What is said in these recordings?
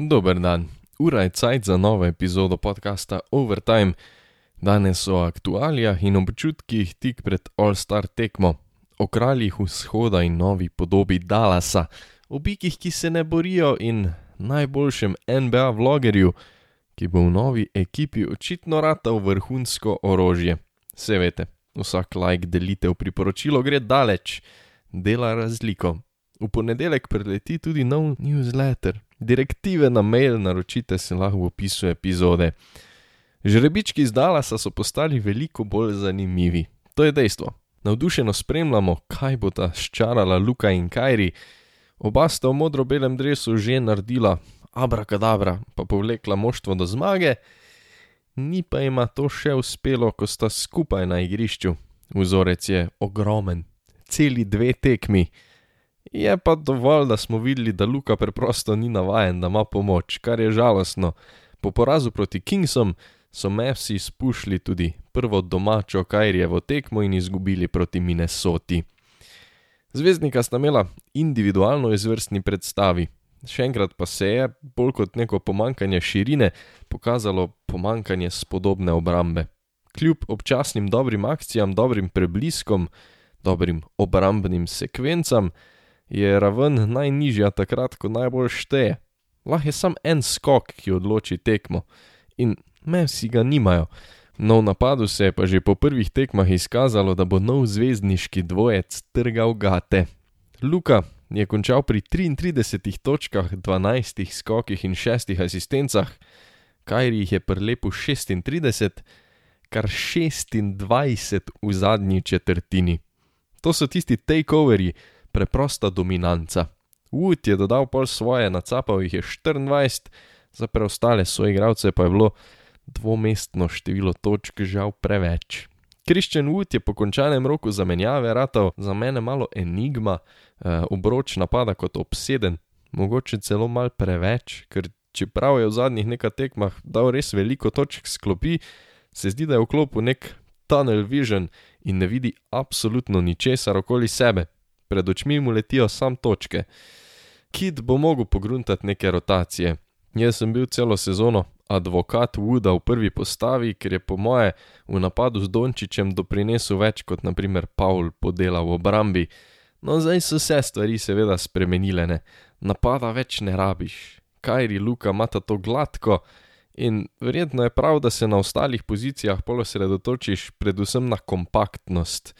Dober dan, ura je cajt za novo epizodo podcasta Overtime. Danes o aktualijah in občutkih tik pred All-Star tekmo, o kraljih vzhoda in novi podobi Dallasa, o bikih, ki se ne borijo in najboljšem NBA vlogerju, ki bo v novi ekipi očitno ratal vrhunsko orožje. Se veste, vsak like delitev priporočilo gre daleč, dela razliko. V ponedeljek preleti tudi nov newsletter. Direktive na mail naročite si lahko v opisu epizode. Žrebički iz Dallasa so postali veliko bolj zanimivi. To je dejstvo. Navdušeno spremljamo, kaj bo ta ščarala Luka in Kajri. Oba sta v modro-belem drevesu že naredila, abrakadabra, pa povlekla moštvo do zmage, ni pa jima to še uspelo, ko sta skupaj na igrišču. Vzorec je ogromen, celi dve tekmi. Je pa dovolj, da smo videli, da Luka preprosto ni navaden, da ima pomoč, kar je žalostno. Po porazu proti Kingsom so Mavsi spuščali tudi prvo domačo Kajrijevo tekmo in izgubili proti Minnesoti. Zvezdnika sta imela individualno izvrstni predstavi, še enkrat pa se je, bolj kot neko pomankanje širine, pokazalo pomankanje spodobne obrambe. Kljub občasnim dobrim akcijam, dobrim prebliskom, dobrim obrambnim sekvencam, je raven najnižja takrat, ko najbolj šteje. Lahko je samo en skok, ki odloči tekmo, in Mavsi ga nimajo. No, v napadu se je pa že po prvih tekmah izkazalo, da bo nov zvezdniški dvojec trgal gate. Luka je končal pri 33 točkah, 12 skokih in 6 asistencah, Kajri jih je prelepo 36, kar 26 v zadnji četrtini. To so tisti takeoveri, preprosta dominanca. Wood je dodal pol svoje, nacapal jih je 24, za preostale svoje igralce pa je bilo dvomestno število točk žal preveč. Christian Wood je po končanem roku zamenjave ratal za mene malo enigma, eh, obroč napada kot obseden, mogoče celo mal preveč, ker čeprav je v zadnjih nekaj tekmah dal res veliko točk sklopi, se zdi, da je vklopil nek tunnel vision in ne vidi absolutno ničesar okoli sebe, pred očmi mu letijo sam točke. Kid bo mogel pogruntati neke rotacije. Jaz sem bil celo sezono advokat Wooda v prvi postavi, ker je po moje v napadu z Dončićem doprinesel več kot naprimer Paul podela v obrambi. No, zdaj so se stvari seveda spremenile, ne. Napada več ne rabiš. Kajri Luka imata to gladko in verjetno je prav, da se na ostalih pozicijah pol osredotočiš predvsem na kompaktnost.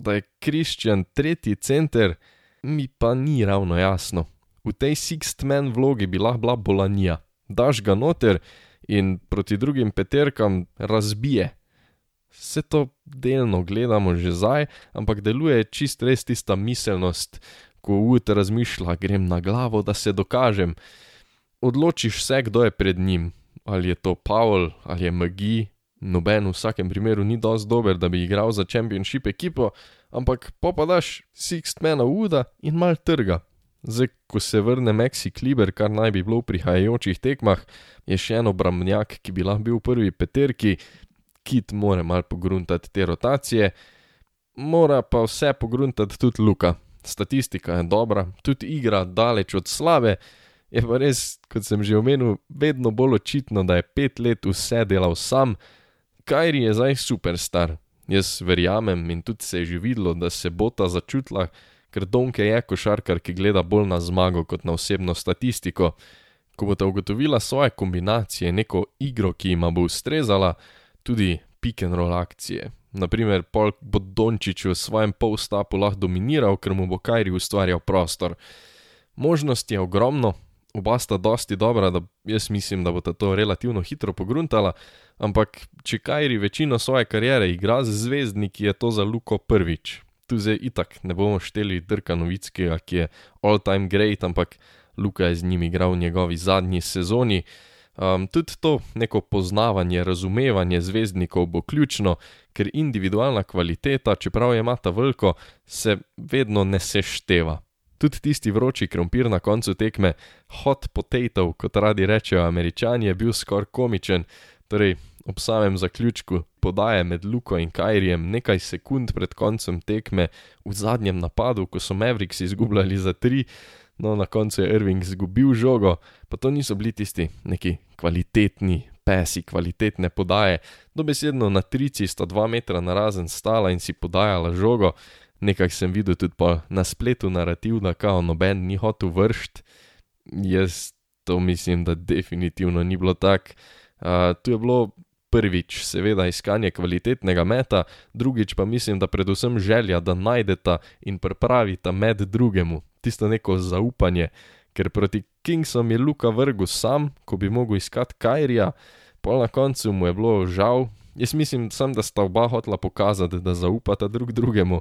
Da je Christian tretji center, mi pa ni ravno jasno. V tej sixth man vlogi bi lahko bila bolanija. Daš ga noter in proti drugim peterkam razbije. Vse to delno gledamo že zdaj, ampak deluje čist res tista miselnost, ko ud razmišlja, grem na glavo, da se dokažem. Odločiš se, kdo je pred njim, ali je to Paul ali je Magi, noben v vsakem primeru ni dovolj dober, da bi igral za championship ekipo, ampak popadaš sixth mana uda in mal trga. Zdaj, ko se vrne Maxi Kliber, kar naj bi bilo v prihajajočih tekmah, je še en obrambnjak, ki bi lahko bil v prvi peterki, kit mora mal pogruntati te rotacije, mora pa vse pogruntati tudi Luka. Statistika je dobra, tudi igra daleč od slabe, je pa res, kot sem že omenil, vedno bolj očitno, da je pet let vse delal sam. Kajri je zdaj superstar, jaz verjamem in tudi se je že videlo, da se bo ta začutila ker Donke je košarkar, ki gleda bolj na zmago kot na osebno statistiko. Ko bo ta ugotovila svoje kombinacije, neko igro, ki jima bo ustrezala, tudi pick and roll akcije. Naprimer, Pol bo Dončić v svojem polstapu lahko dominiral, ker mu bo Kajri ustvarjal prostor. Možnosti je ogromno, oba sta dosti dobra, da jaz mislim, da bo ta to relativno hitro pogruntala, ampak če Kajri večino svoje kariere igra z zvezdniki, je to za Luko prvič, tu zdaj itak ne bomo šteli Drka Novickega, ki je all time great, ampak Luka je z njim igral v njegovi zadnji sezoni. Um, tudi to neko poznavanje, razumevanje zvezdnikov bo ključno, ker individualna kvaliteta, čeprav je mata veliko, se vedno ne sešteva. Tudi tisti vroči krompir na koncu tekme, hot potato, kot radi rečejo američani, je bil skoraj komičen, torej ob samem zaključku podaje med Luko in Kajrijem nekaj sekund pred koncem tekme v zadnjem napadu, ko so Mavericks izgubljali za tri, no na koncu je Irving izgubil žogo, pa to niso bili tisti neki kvalitetni pesi, kvalitetne podaje. Dobesedno na trici sta dva metra na razen stala in si podajala žogo. Nekaj sem videl tudi na spletu narativ, da kao noben ni hotel vršt. Jaz to mislim, da definitivno ni bilo tako. Uh, tu je bilo prvič, seveda, iskanje kvalitetnega meta, drugič pa mislim, da predvsem želja, da najdeta in pripravita med drugemu, tisto neko zaupanje, ker proti Kingsom je Luka vrgel sam, ko bi mogel iskati Kajrija, pol na koncu mu je bilo žal. Jaz mislim, sem, da sta oba hotla pokazati, da zaupata drug drugemu,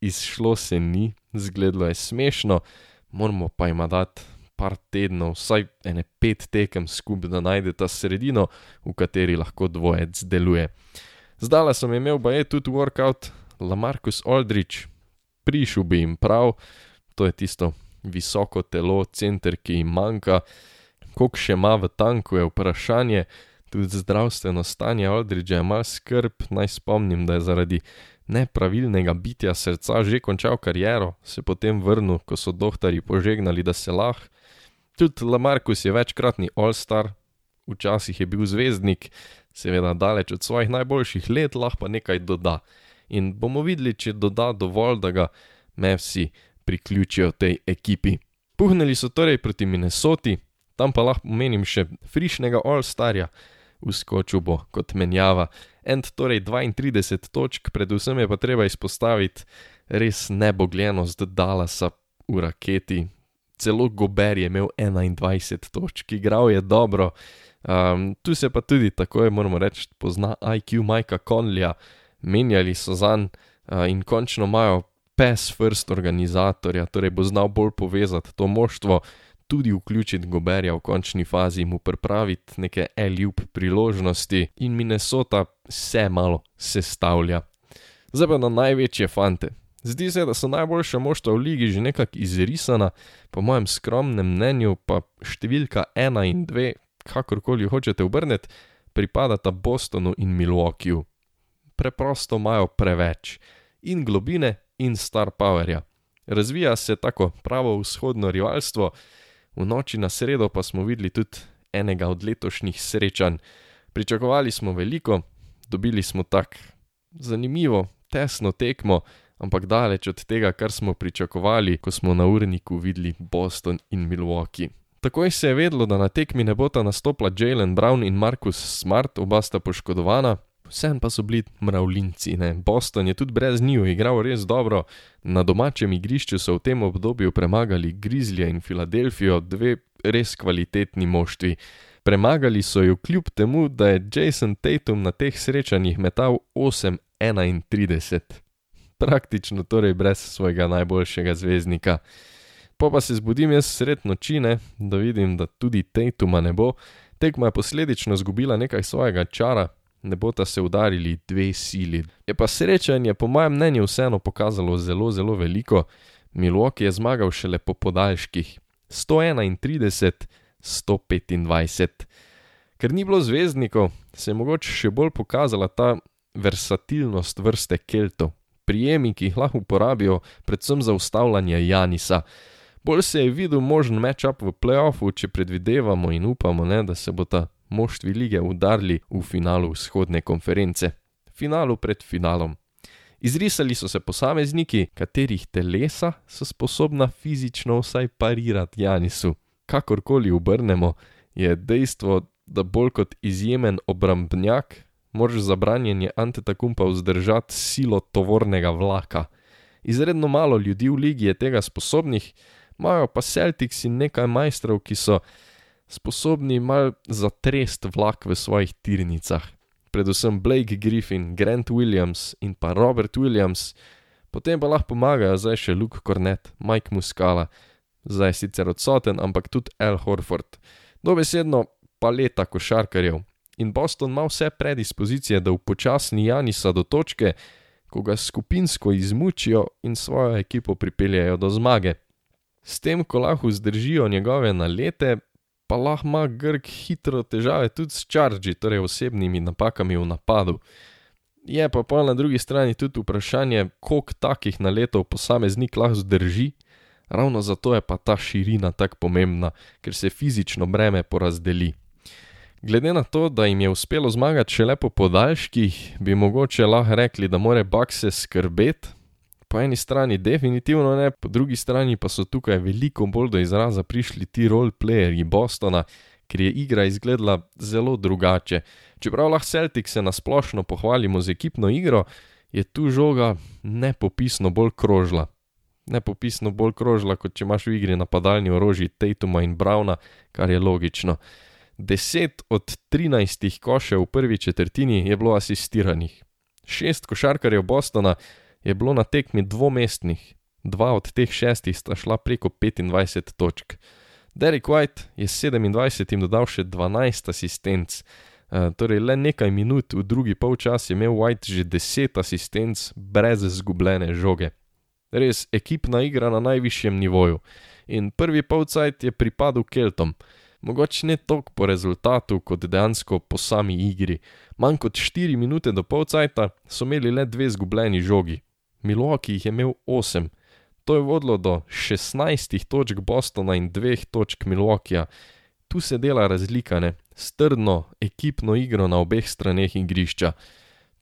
izšlo se ni, zgledlo je smešno, moramo pa jim dati par tednov, vsaj ene pet tekem skupaj, da najdete sredino, v kateri lahko dvojec deluje. Zdaj sem imel pa je tudi workout, Lamarcus Aldrich, prišel bi jim prav, to je tisto visoko telo, center, ki jim manjka, koliko še ima v tanku, je vprašanje. Tudi zdravstveno stanje je malo skrb, naj spomnim, da je zaradi nepravilnega bitja srca že končal kariero, se potem vrnil, ko so doktori požegnali, da se lahko. Tudi Lamarcus je večkratni All-Star, včasih je bil zvezdnik, seveda daleč od svojih najboljših let, lahko pa nekaj doda. In bomo videli, če doda dovolj, da ga Mavsi priključijo tej ekipi. Puhnili so torej proti Minnesoti, tam pa lahko omenim še frišnega All-Starja, uskočil bo kot menjava. End torej 32 točk, predvsem je pa treba izpostaviti res nebogljenost Dallasa v raketi, celo Gober je imel 21 točk, igral je dobro. Um, tu se pa tudi tako moramo reči, pozna IQ Majka Conleya, menjali so zanj uh, in končno imajo PES first organizatorja, torej bo znal bolj povezati to moštvo, tudi vključiti Goberja v končni fazi, mu pripraviti neke L-jup priložnosti. In Minnesota se malo sestavlja. Zdaj pa na največje fante. Zdi se, da so najboljša moštva v ligi že nekako izrisana, po mojem skromnem mnenju pa številka ena in dve, kakorkoli hočete obrniti, pripadata Bostonu in Milwaukeeju. Preprosto imajo preveč in globine in star powerja. Razvija se tako pravo vzhodno rivalstvo, v noči na sredo pa smo videli tudi enega od letošnjih srečanj. Pričakovali smo veliko, dobili smo tak zanimivo, tesno tekmo ampak daleč od tega, kar smo pričakovali, ko smo na urniku videli Boston in Milwaukee. Takoj se je vedlo, da na tekmi ne bota nastopila Jalen Brown in Marcus Smart, oba sta poškodovana, vsem pa so bili mravljinci. Ne? Boston je tudi brez njiju igral res dobro, na domačem igrišču so v tem obdobju premagali Grizzly in Filadelfijo, dve res kvalitetni moštvi. Premagali so jo kljub temu, da je Jason Tatum na teh srečanjih metal 8-31 praktično torej brez svojega najboljšega zvezdnika. Po pa se zbudim jaz sred noči, ne, da vidim, da tudi Tatuma ne bo, tekma je posledično izgubila nekaj svojega čara, ne bo ta se udarili dve sili. Je pa srečanje, po mojem mnenju, vseeno pokazalo zelo, zelo veliko. Milwaukee je zmagal šele po podaljških 131-125. Ker ni bilo zvezdnikov, se je mogoče še bolj pokazala ta versatilnost vrste Keltov prijemi, ki jih lahko uporabijo, predvsem za ustavljanje Janisa. Bolj se je videl možen matchup v playoffu, če predvidevamo in upamo, ne, da se bo ta moštvi lige udarili v finalu vzhodne konference, finalu pred finalom. Izrisali so se posamezniki, katerih telesa so sposobna fizično vsaj parirati Janisu. Kakorkoli obrnemo, je dejstvo, da bolj kot izjemen obrambnjak, moraš za branjenje antitakumpa vzdržati silo tovornega vlaka. Izredno malo ljudi v ligi je tega sposobnih, imajo pa Celtics in nekaj majstrov, ki so sposobni mal zatrest vlak v svojih tirnicah. Predvsem Blake Griffin, Grant Williams in pa Robert Williams, potem pa lahko pomagajo zdaj še Luke Cornet, Mike Muscala, zdaj sicer odsoten, ampak tudi Al Horford. Dobesedno paleta košarkarjev, in Boston ima vse predispozicije, da upočasni Janisa do točke, ko ga skupinsko izmučijo in svojo ekipo pripeljejo do zmage. S tem, ko lahko zdržijo njegove nalete, pa lahko ima Grg hitro težave tudi s čaržji, torej osebnimi napakami v napadu. Je pa pa na drugi strani tudi vprašanje, koliko takih naletov posameznik lahko zdrži, Ravno zato je pa ta širina tako pomembna, ker se fizično breme porazdeli. Glede na to, da jim je uspelo zmagati šele po podaljških, bi mogoče lahko rekli, da more Bakse skrbeti. Po eni strani definitivno ne, po drugi strani pa so tukaj veliko bolj do izraza prišli ti roleplayerji Bostona, ker je igra izgledala zelo drugače. Čeprav lahko Celtic se nasplošno pohvalimo z ekipno igro, je tu žoga nepopisno bolj krožila. Nepopisno bolj krožila, kot če imaš v igri napadalni orožji Tatuma in Browna, kar je logično. Deset od trinajstih košev v prvi četrtini je bilo asistiranih. Šest košarkarjev Bostona je bilo na tekmi dvomestnih, dva od teh šestih sta šla preko 25 točk. Derek White je 27 dodal še 12 asistenc, uh, torej le nekaj minut v drugi polčas je imel White že 10 asistenc brez izgubljene žoge. Res ekipna igra na najvišjem nivoju. In prvi polcajt je pripadal Keltom. Mogoče ne toliko po rezultatu, kot dejansko po sami igri. Manj kot 4 minute do polcajta so imeli le dve izgubljeni žogi. Milwaukee jih je imel 8. To je vodilo do 16 točk Bostona in 2 točk Milwaukeeja. Tu se dela razlika, ne? Strdno, ekipno igro na obeh straneh igrišča.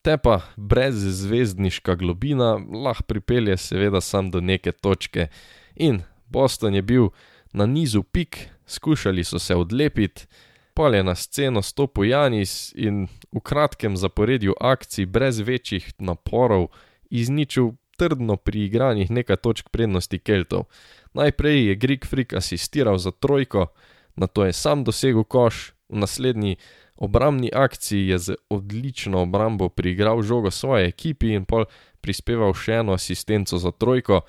Te pa brez zvezdniška globina lahko pripelje seveda sam do neke točke. In Boston je bil na nizu pik, skušali so se odlepiti, pol je na sceno stopil Janis in v kratkem zaporedju akcij brez večjih naporov izničil trdno priigranih nekaj točk prednosti Keltov. Najprej je Greek Freak asistiral za trojko, nato je sam dosegel koš, v naslednji obrambni akciji je z odlično obrambo priigral žogo svoje ekipi in pol prispeval še eno asistenco za trojko,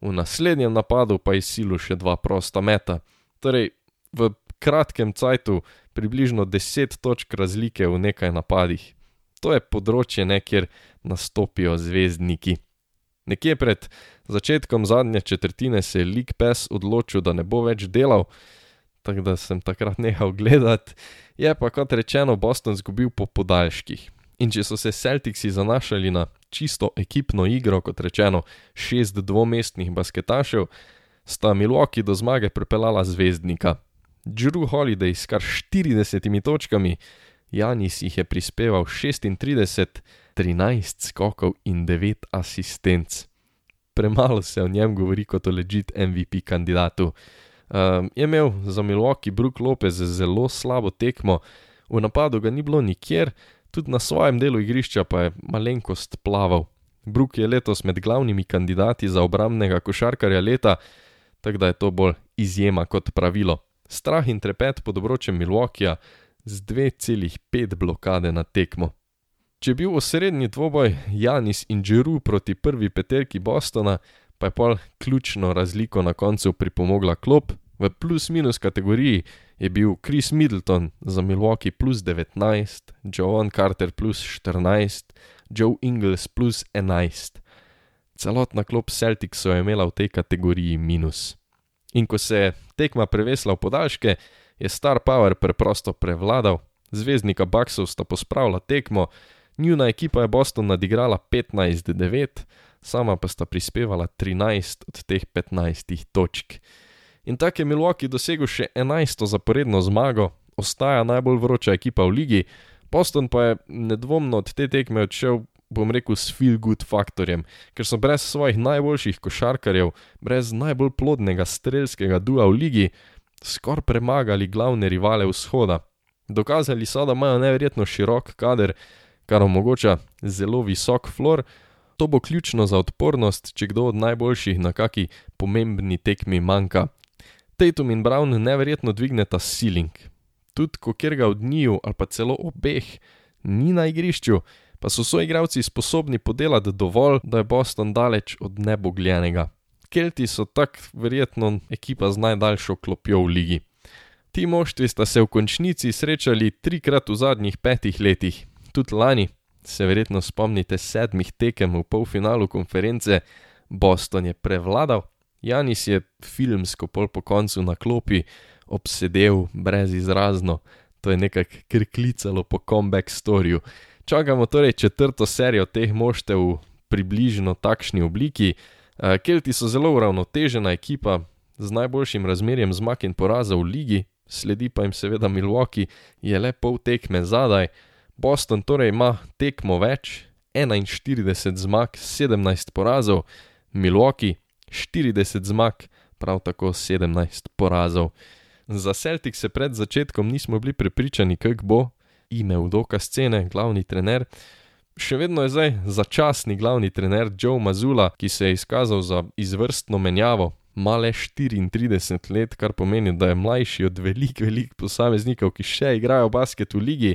v naslednjem napadu pa je silu še dva prosta meta. Torej, v kratkem cajtu približno 10 točk razlike v nekaj napadih. To je področje, ne, kjer nastopijo zvezdniki. Nekje pred začetkom zadnje četrtine se je Lik Pes odločil, da ne bo več delal, tako da sem takrat nehal gledati, je pa kot rečeno Boston zgubil po podaljških. In če so se Celticsi zanašali na čisto ekipno igro, kot rečeno, šest dvomestnih basketašev, sta Milwaukee do zmage pripeljala zvezdnika. Drew Holiday s kar 40 točkami, Janis jih je prispeval 36, 13 skokov in 9 asistenc. Premalo se o njem govori kot o legit MVP kandidatu. Um, je imel za Milwaukee Brook Lopez zelo slabo tekmo, v napadu ga ni bilo nikjer, tudi na svojem delu igrišča pa je malenkost plaval. Brook je letos med glavnimi kandidati za obramnega košarkarja leta, tako da je to bolj izjema kot pravilo. Strah in trepet pod obročem Milwaukeeja z 2,5 blokade na tekmo. Če je bil osrednji dvoboj Janis in Džeru proti prvi peterki Bostona, pa je pol ključno razliko na koncu pripomogla klop, v plus-minus kategoriji je bil Chris Middleton za Milwaukee plus 19, Joan Carter plus 14, Joe Ingles plus 11. Celotna klop Celticsa je imela v tej kategoriji minus. In ko se je tekma prevesla v podaljške, je Star Power preprosto prevladal, zvezdnika Bucksov sta pospravila tekmo, njuna ekipa je Boston nadigrala 15-9, sama pa sta prispevala 13 od teh 15 točk. In tako je Milwaukee dosegel še 11. zaporedno zmago, ostaja najbolj vroča ekipa v ligi, Boston pa je nedvomno od te tekme odšel, bom rekel, s feel good faktorjem, ker so brez svojih najboljših košarkarjev, brez najbolj plodnega strelskega dua v ligi, skoraj premagali glavne rivale vzhoda. Dokazali so, da imajo neverjetno širok kader, kar omogoča zelo visok flor, to bo ključno za odpornost, če kdo od najboljših na kaki pomembni tekmi manjka. Tatum in Brown neverjetno dvigneta ceiling. Tudi ko kjer ga od njiju ali pa celo obeh ni na igrišču, pa so soigravci sposobni podelati dovolj, da je Boston daleč od nebogljenega. Kelti so tak verjetno ekipa z najdaljšo klopjo v ligi. Ti moštvi sta se v končnici srečali trikrat v zadnjih petih letih, tudi lani, se verjetno spomnite sedmih tekem v polfinalu konference, Boston je prevladal, Janis je filmsko pol po koncu na klopi obsedel brez izrazno, to je nekako krklicalo po comeback storju. Čakamo torej četrto serijo teh moštev v približno takšni obliki, Uh, Kelti so zelo uravnotežena ekipa z najboljšim razmerjem zmag in porazov v ligi, sledi pa jim seveda Milwaukee, je le pol tekme zadaj. Boston torej ima tekmo več, 41 zmag, 17 porazov, Milwaukee 40 zmag, prav tako 17 porazov. Za Celtic se pred začetkom nismo bili prepričani, kako bo, ime v doka scene, glavni trener. Še vedno je zdaj začasni glavni trener Joe Mazula, ki se je izkazal za izvrstno menjavo, ima le 34 let, kar pomeni, da je mlajši od velikih, velikih posameznikov, ki še igrajo basket v ligi.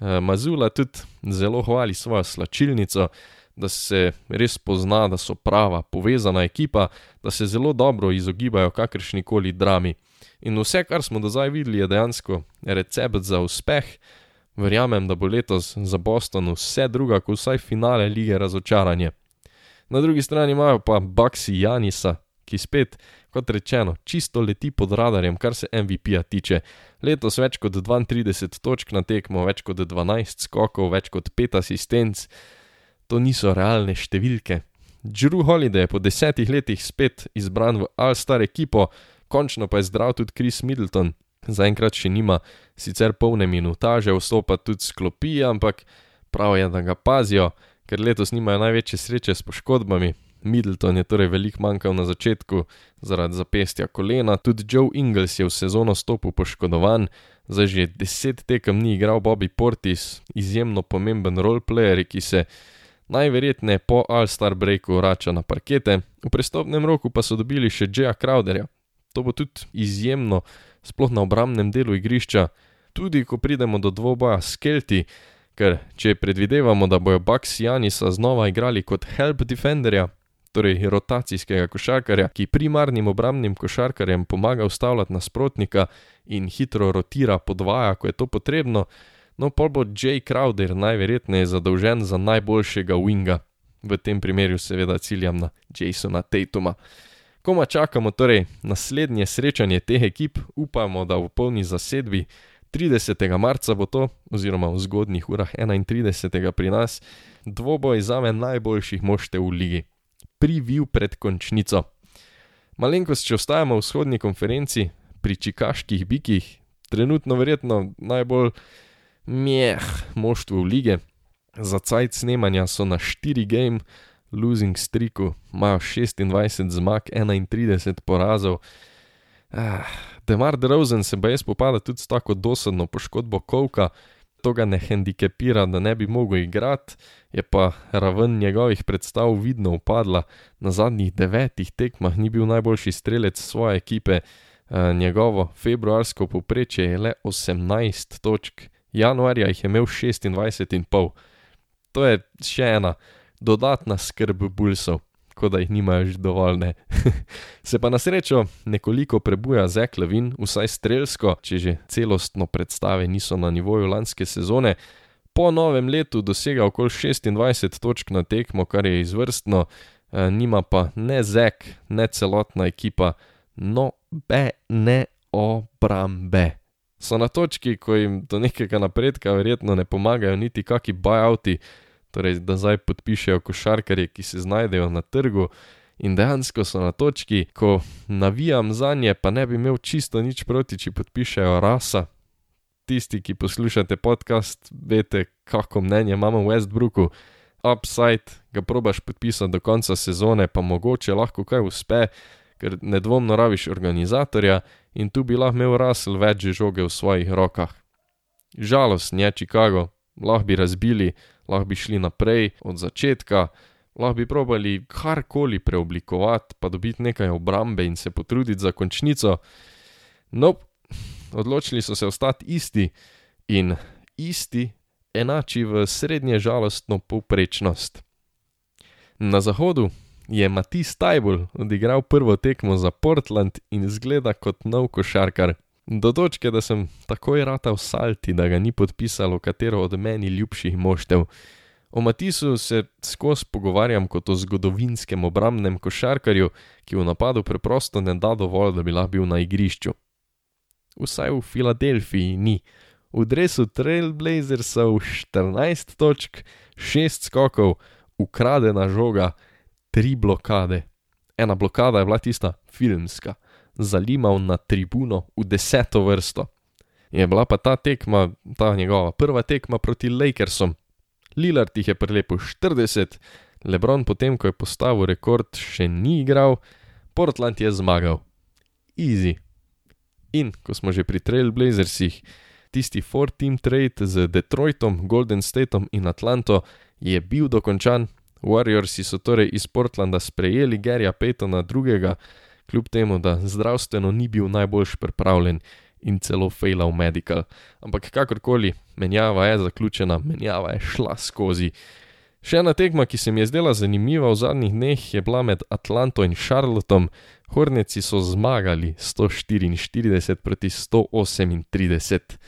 Eh, Mazula tudi zelo hvali svojo slačilnico, da se res pozna, da so prava, povezana ekipa, da se zelo dobro izogibajo kakršni koli drami. In vse, kar smo do zdaj videli, je dejansko recept za uspeh. Verjamem, da bo letos za Boston vse druga, kot vsaj finale lige razočaranje. Na drugi strani imajo pa Baxi Janisa, ki spet, kot rečeno, čisto leti pod radarjem, kar se MVP-ja tiče. Letos več kot 32 točk na tekmo, več kot 12 skokov, več kot 5 asistenc. To niso realne številke. Drew Holiday je po desetih letih spet izbran v All-Star ekipo, končno pa je zdrav tudi Chris Middleton. Zaenkrat še nima sicer polne minutaže, vstopa tudi sklopi, ampak prav je, da ga pazijo, ker letos nimajo največje sreče s poškodbami, Middleton je torej veliko manjkal na začetku zaradi zapestja kolena, tudi Joe Ingles je v sezono stopil poškodovan, zdaj že deset tekem ni igral Bobby Portis, izjemno pomemben roleplayer, ki se najverjetneje po All-Star breaku vrača na parkete, v prestopnem roku pa so dobili še Jaya Crowderja. To bo tudi izjemno, sploh na obramnem delu igrišča, tudi ko pridemo do dvoboja s Kelti. Ker, če predvidevamo, da bojo Bucks Janisa znova igrali kot help defenderja, torej rotacijskega košarkarja, ki primarnim obrambnim košarkarjem pomaga ustavljati nasprotnika in hitro rotira podvaja, ko je to potrebno, no pa bo Jay Crowder najverjetneje zadolžen za najboljšega winga. V tem primeru seveda ciljam na Jasona Tatuma. Koma čakamo torej naslednje srečanje teh ekip, upamo, da v polni zasedbi 30. marca bo to, oziroma v zgodnjih urah 31. pri nas, dvoboj zame najboljših moštev v ligi preview pred končnico. Malenkost, če ostajamo v vzhodni konferenci, pri čikaških bikih, trenutno verjetno najbolj meh moštvo v lige. Za cajt snemanja so na 4 game, losing streaku, imajo 26 zmag, 31 porazov. Ah, Demar Drozen se bo jaz spopada tudi s tako dosadno poškodbo Kovka, to ga ne hendikepira, da ne bi mogel igrati, je pa raven njegovih predstav vidno upadla. Na zadnjih devetih tekmah ni bil najboljši strelec svoje ekipe, eh, njegovo februarsko povprečje je le 18 točk, januarja jih je imel 26,5. To je še ena dodatna skrb bulsov kot da jih nimajo že dovolj. Se pa na srečo nekoliko prebuja Zeklevin, vsaj strelsko, če že celostno predstave niso na nivoju lanske sezone. Po novem letu dosega okoli 26 točk na tekmo, kar je izvrstno, eh, nima pa ne Zek, ne celotna ekipa, no be ne obrambe. So na točki, ko jim do nekega napredka verjetno ne pomagajo niti kaki buyouti, torej da zdaj podpišejo košarkarje, ki se znajdejo na trgu. In dejansko so na točki, ko navijam za nje, pa ne bi imel čisto nič proti, če podpišejo rasa. Tisti, ki poslušate podcast, veste, kako mnenje imamo v Westbrooku. Upside ga probaš podpisati do konca sezone, pa mogoče lahko kaj uspe, ker nedvomno raviš organizatorja in tu bi lahko imel Russell več žoge v svojih rokah. Žalost, nje Chicago, lahko bi razbili, lahko bi šli naprej od začetka, lahko bi probali karkoli preoblikovati, pa dobiti nekaj obrambe in se potruditi za končnico. No, odločili so se ostati isti in isti enači v srednje žalostno povprečnost. Na zahodu je Matis Tajbul odigral prvo tekmo za Portland in zgleda kot nov košarkar. Do točke, da sem takoj rata v salti, da ga ni podpisalo katero od meni ljubših moštev. O Matisu se skozi pogovarjam kot o zgodovinskem obramnem košarkarju, ki v napadu preprosto ne da dovolj, da bi lahko bil na igrišču. Vsaj v Filadelfiji ni. V dresu Trailblazersov 14 točk, 6 skokov, ukradena žoga, 3 blokade. ena blokada je bila tista filmska, zalimal na tribuno v deseto vrsto. Je bila pa ta tekma, ta njegova prva tekma proti Lakersom. Lillard jih je prelepil 40, Lebron potem, ko je postavil rekord, še ni igral, Portland je zmagal. Easy. In ko smo že pri Trailblazersih, tisti 4-team trade z Detroitom, Golden Stateom in Atlanto je bil dokončan. Warriorsi so torej iz Portlanda sprejeli Garyja Paytona II., kljub temu, da zdravstveno ni bil najboljš pripravljen in celo failal medical. Ampak kakorkoli, menjava je zaključena, menjava je šla skozi. Še ena tekma, ki se mi je zdela zanimiva v zadnjih dneh, je bila med Atlanto in Charlottom. Horneci so zmagali 144 proti 138.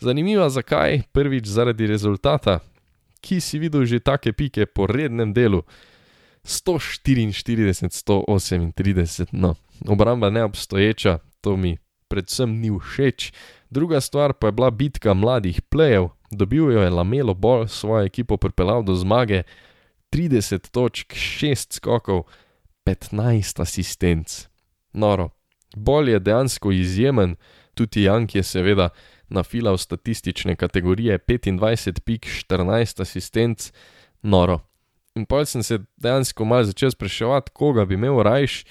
Zanimiva zakaj? Prvič zaradi rezultata, ki si videl že take pike po rednem delu. 144, 138, no, obramba neobstoječa, to mi predvsem ni všeč. Druga stvar pa je bila bitka mladih plejev, dobil jo je Lamelo Ball, svojo ekipo pripeljal do zmage, 30 točk, 6 skokov, 15 asistenc. Noro, Ball je dejansko izjemen, tudi Jank je seveda nafilal statistične kategorije 25 pik, 14 asistenc, noro. In pa sem se dejansko mal začel spraševati, koga bi imel rajš.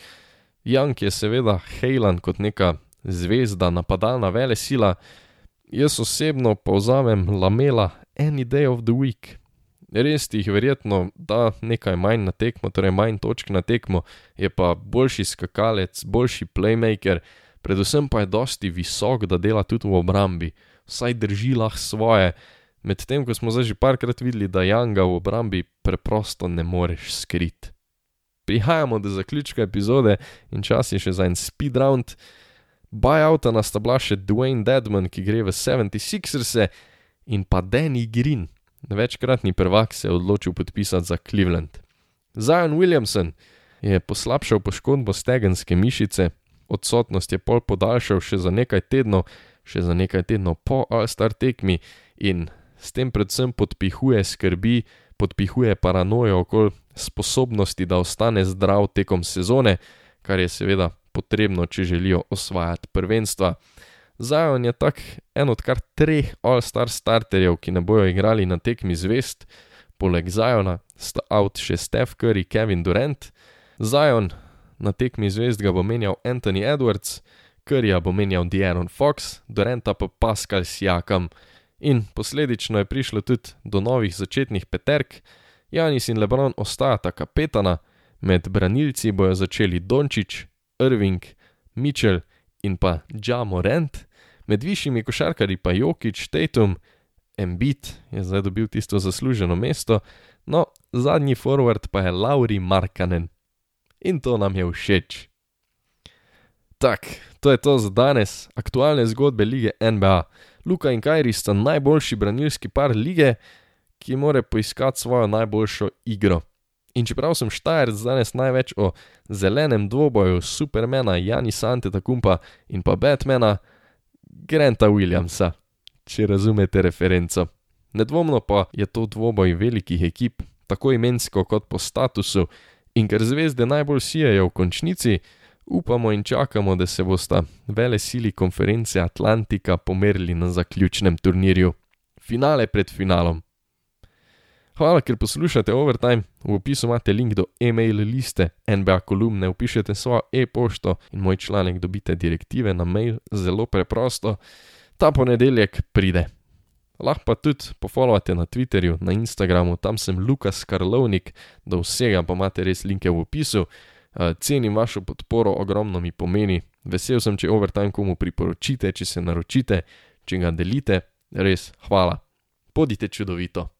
Jank je seveda Hejlan kot neka zvezda, napadalna vele sila, jaz osebno povzamem lamela any day of the week. Res ti jih verjetno da nekaj manj na tekmo, torej manj točk na tekmo, je pa boljši skakalec, boljši playmaker, predvsem pa je dosti visok, da dela tudi v obrambi, vsaj drži lahko svoje, medtem ko smo zdaj že parkrat videli, da Janga v obrambi preprosto ne moreš skriti. Prihajamo do zaključka epizode in čas je še za en speed round. Buyouta nas sta še Dwayne Dedman, ki gre v 76ers, in pa Danny Green, večkratni prvak se je odločil podpisati za Cleveland. Zion Williamson je poslabšal poškodbo stegenske mišice, odsotnost je pol podaljšal še za nekaj tednov, še za nekaj tednov po All-Star tekmi in s tem predvsem podpihuje skrbi, podpihuje paranojo okoli sposobnosti, da ostane zdrav tekom sezone, kar je seveda potrebno, če želijo osvajati prvenstva. Zion je tak en od kar treh All-Star starterjev, ki ne bojo igrali na tekmi zvest, poleg Ziona sta out še Steph Curry, Kevin Durant. Zion na tekmi zvest ga bo menjal Anthony Edwards, Curryja bo menjal De'Aaron Fox, Duranta pa Pascal Siakam. In posledično je prišlo tudi do novih začetnih peterk, Janis in Lebron ostajata kapetana, med branilci bojo začeli Dončić, Irving, Mitchell in pa Džamorent, med višjimi košarkarji pa Jokič, Tatum, Embiid je zdaj dobil tisto zasluženo mesto, no, zadnji forward pa je Lauri Markanen. In to nam je všeč. Tak, to je to za danes, aktualne zgodbe lige NBA. Luka in Kajri sta najboljši branilski par lige, ki more poiskati svojo najboljšo igro. In čeprav sem štajerc danes največ o zelenem dvoboju Supermana, Jani Sante Takumpa in pa Batmana, Granta Williamsa, če razumete referenco. Nedvomno pa je to dvoboj velikih ekip, tako imensko kot po statusu, in ker zvezde najbolj sijajo v končnici, upamo in čakamo, da se bosta vele sili konference Atlantika pomerili na zaključnem turnirju. Finale pred finalom. Hvala, ker poslušate Overtime. V opisu imate link do e-mail liste NBA kolumne, upišete svojo e-pošto in moj članek dobite direktive na mail, zelo preprosto. Ta ponedeljek pride. Lahko pa tudi pofollowate na Twitterju, na Instagramu, tam sem Lukas Karlovnik, do vsega pa imate res linke v opisu. Eh, cenim vašo podporo, ogromno mi pomeni. Vesel sem, če Overtime komu priporočite, če se naročite, če ga delite. Res, hvala. Podite čudovito.